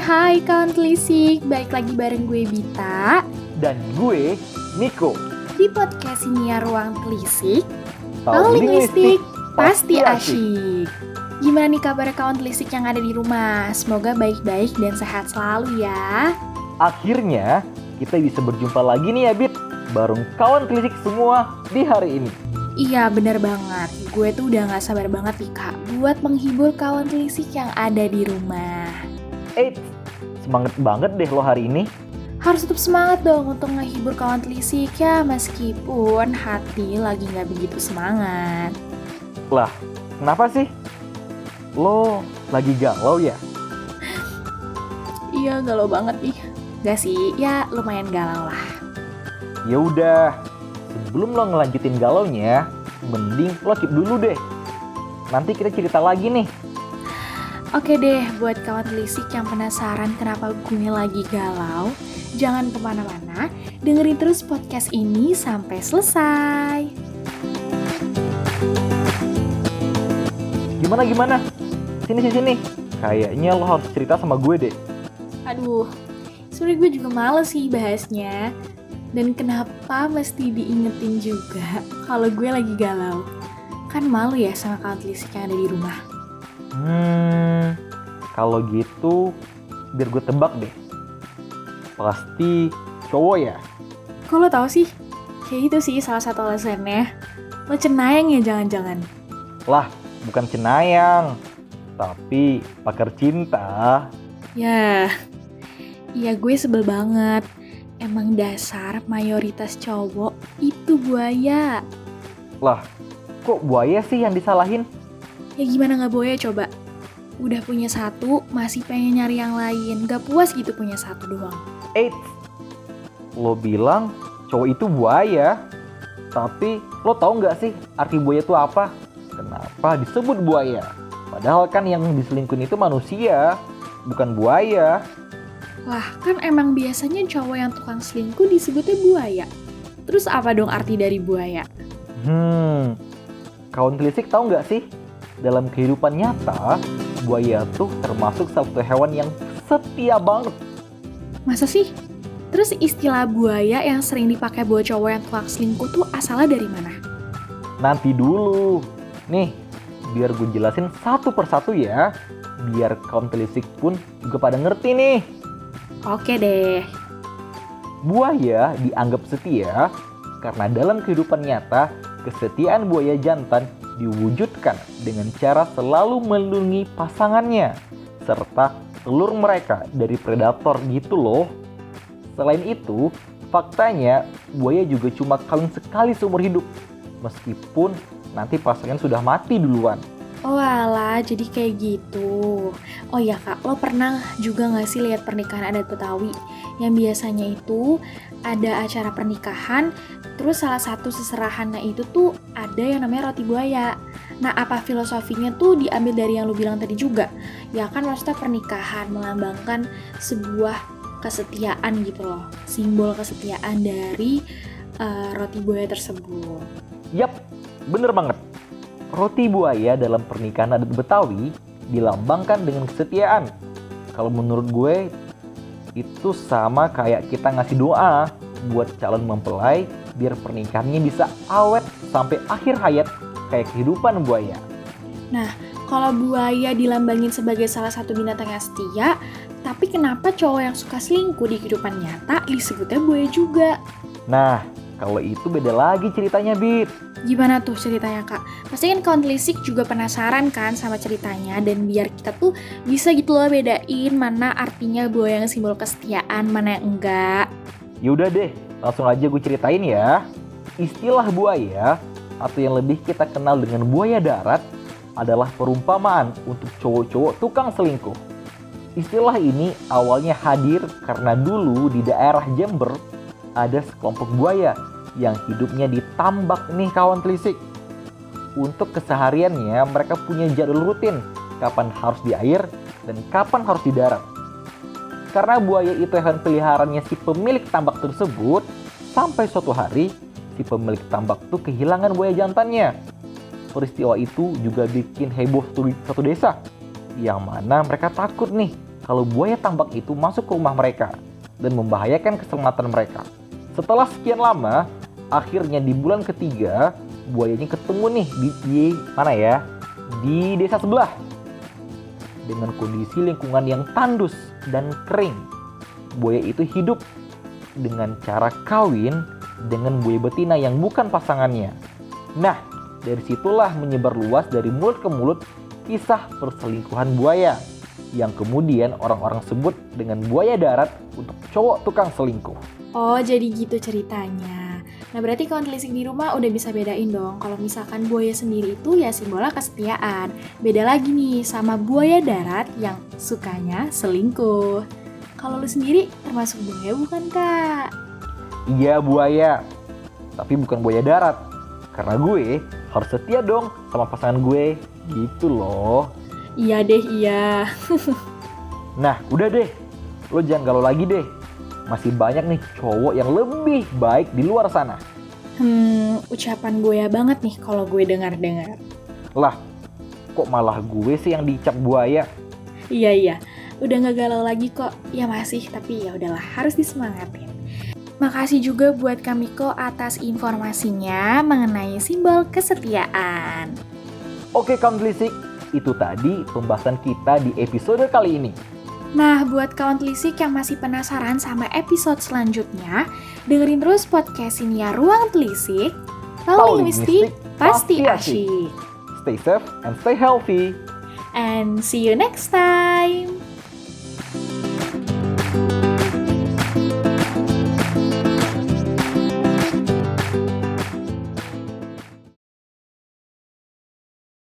hai kawan telisik, balik lagi bareng gue Bita Dan gue, Niko. Di podcast ini ya Ruang Telisik, tahu linguistik, pasti pasti asyik Gimana nih kabar kawan telisik yang ada di rumah? Semoga baik-baik dan sehat selalu ya Akhirnya, kita bisa berjumpa lagi nih ya, Bit. Bareng kawan telisik semua di hari ini. Iya bener banget, gue tuh udah gak sabar banget nih kak Buat menghibur kawan telisik yang ada di rumah Eh, semangat banget deh lo hari ini. Harus tetap semangat dong untuk menghibur kawan telisik ya Meskipun hati lagi gak begitu semangat Lah, kenapa sih? Lo lagi galau ya? Iya galau banget nih Gak sih, ya lumayan galau lah Ya udah, sebelum lo ngelanjutin galaunya, mending lo keep dulu deh. Nanti kita cerita lagi nih. Oke deh, buat kawan telisik yang penasaran kenapa gue lagi galau Jangan ke mana-mana, dengerin terus podcast ini sampai selesai Gimana gimana? Sini sini sini. Kayaknya lo harus cerita sama gue deh. Aduh, sebenernya gue juga males sih bahasnya Dan kenapa mesti diingetin juga kalau gue lagi galau Kan malu ya sama kawan telisik yang ada di rumah Hmm, kalau gitu biar gue tebak deh. Pasti cowok ya? Kok lo tau sih? Kayak itu sih salah satu alasannya Lo cenayang ya jangan-jangan Lah, bukan cenayang. Tapi pakar cinta. Ya, ya gue sebel banget. Emang dasar mayoritas cowok itu buaya. Lah, kok buaya sih yang disalahin? Ya gimana nggak buaya coba? Udah punya satu, masih pengen nyari yang lain. Gak puas gitu punya satu doang. Eits, lo bilang cowok itu buaya. Tapi lo tau nggak sih arti buaya itu apa? Kenapa disebut buaya? Padahal kan yang diselingkuhin itu manusia, bukan buaya. Lah, kan emang biasanya cowok yang tukang selingkuh disebutnya buaya. Terus apa dong arti dari buaya? Hmm, kawan telisik tahu nggak sih? Dalam kehidupan nyata, buaya tuh termasuk salah satu hewan yang setia banget. Masa sih? Terus istilah buaya yang sering dipakai buat cowok yang tukang selingkuh tuh asalnya dari mana? Nanti dulu. Nih, biar gue jelasin satu persatu ya. Biar kawan telisik pun juga pada ngerti nih. Oke deh. Buaya dianggap setia karena dalam kehidupan nyata, kesetiaan buaya jantan diwujudkan dengan cara selalu melindungi pasangannya serta telur mereka dari predator gitu loh. Selain itu, faktanya buaya juga cuma kawin sekali seumur hidup meskipun nanti pasangan sudah mati duluan. Oh alah, jadi kayak gitu. Oh iya kak, lo pernah juga gak sih lihat pernikahan adat Betawi? Yang biasanya itu ada acara pernikahan, terus salah satu seserahannya itu tuh ada yang namanya roti buaya. Nah apa filosofinya tuh diambil dari yang lo bilang tadi juga? Ya kan maksudnya pernikahan melambangkan sebuah kesetiaan gitu loh. Simbol kesetiaan dari uh, roti buaya tersebut. Yap, bener banget. Roti buaya dalam pernikahan adat Betawi dilambangkan dengan kesetiaan. Kalau menurut gue, itu sama kayak kita ngasih doa buat calon mempelai biar pernikahannya bisa awet sampai akhir hayat kayak kehidupan buaya. Nah, kalau buaya dilambangin sebagai salah satu binatang yang setia, tapi kenapa cowok yang suka selingkuh di kehidupan nyata disebutnya buaya juga? Nah, kalau itu beda lagi ceritanya, Bit. Gimana tuh ceritanya kak? Pasti kan kawan telisik juga penasaran kan sama ceritanya dan biar kita tuh bisa gitu loh bedain mana artinya buaya yang simbol kesetiaan, mana yang enggak. Yaudah deh, langsung aja gue ceritain ya. Istilah buaya atau yang lebih kita kenal dengan buaya darat adalah perumpamaan untuk cowok-cowok tukang selingkuh. Istilah ini awalnya hadir karena dulu di daerah Jember ada sekelompok buaya yang hidupnya di tambak nih kawan telisik. Untuk kesehariannya mereka punya jadwal rutin kapan harus di air dan kapan harus di darat. Karena buaya itu hewan peliharaannya si pemilik tambak tersebut, sampai suatu hari si pemilik tambak tuh kehilangan buaya jantannya. Peristiwa itu juga bikin heboh satu desa, yang mana mereka takut nih kalau buaya tambak itu masuk ke rumah mereka dan membahayakan keselamatan mereka. Setelah sekian lama, akhirnya di bulan ketiga, buayanya ketemu nih di, di mana ya? Di desa sebelah. Dengan kondisi lingkungan yang tandus dan kering. Buaya itu hidup dengan cara kawin dengan buaya betina yang bukan pasangannya. Nah, dari situlah menyebar luas dari mulut ke mulut kisah perselingkuhan buaya yang kemudian orang-orang sebut dengan buaya darat untuk cowok tukang selingkuh. Oh, jadi gitu ceritanya. Nah, berarti kawan telisik di rumah udah bisa bedain dong. Kalau misalkan buaya sendiri itu ya simbolnya kesetiaan. Beda lagi nih sama buaya darat yang sukanya selingkuh. Kalau lu sendiri termasuk buaya bukan, Kak? Iya buaya, tapi bukan buaya darat. Karena gue harus setia dong sama pasangan gue. Gitu loh. Iya deh, iya. Nah, udah deh. Lo jangan galau lagi deh. Masih banyak nih cowok yang lebih baik di luar sana. Hmm, ucapan buaya banget nih kalau gue dengar-dengar. Lah, kok malah gue sih yang dicap buaya? Iya, iya. Udah nggak galau lagi kok. Ya masih, tapi ya udahlah, harus disemangatin. Makasih juga buat Kamiko atas informasinya mengenai simbol kesetiaan. Oke kawan telisik, itu tadi pembahasan kita di episode kali ini. Nah, buat kawan telisik yang masih penasaran sama episode selanjutnya, dengerin terus podcast ini ya Ruang Telisik. Tahu linguistik pasti asyik. Stay safe and stay healthy. And see you next time.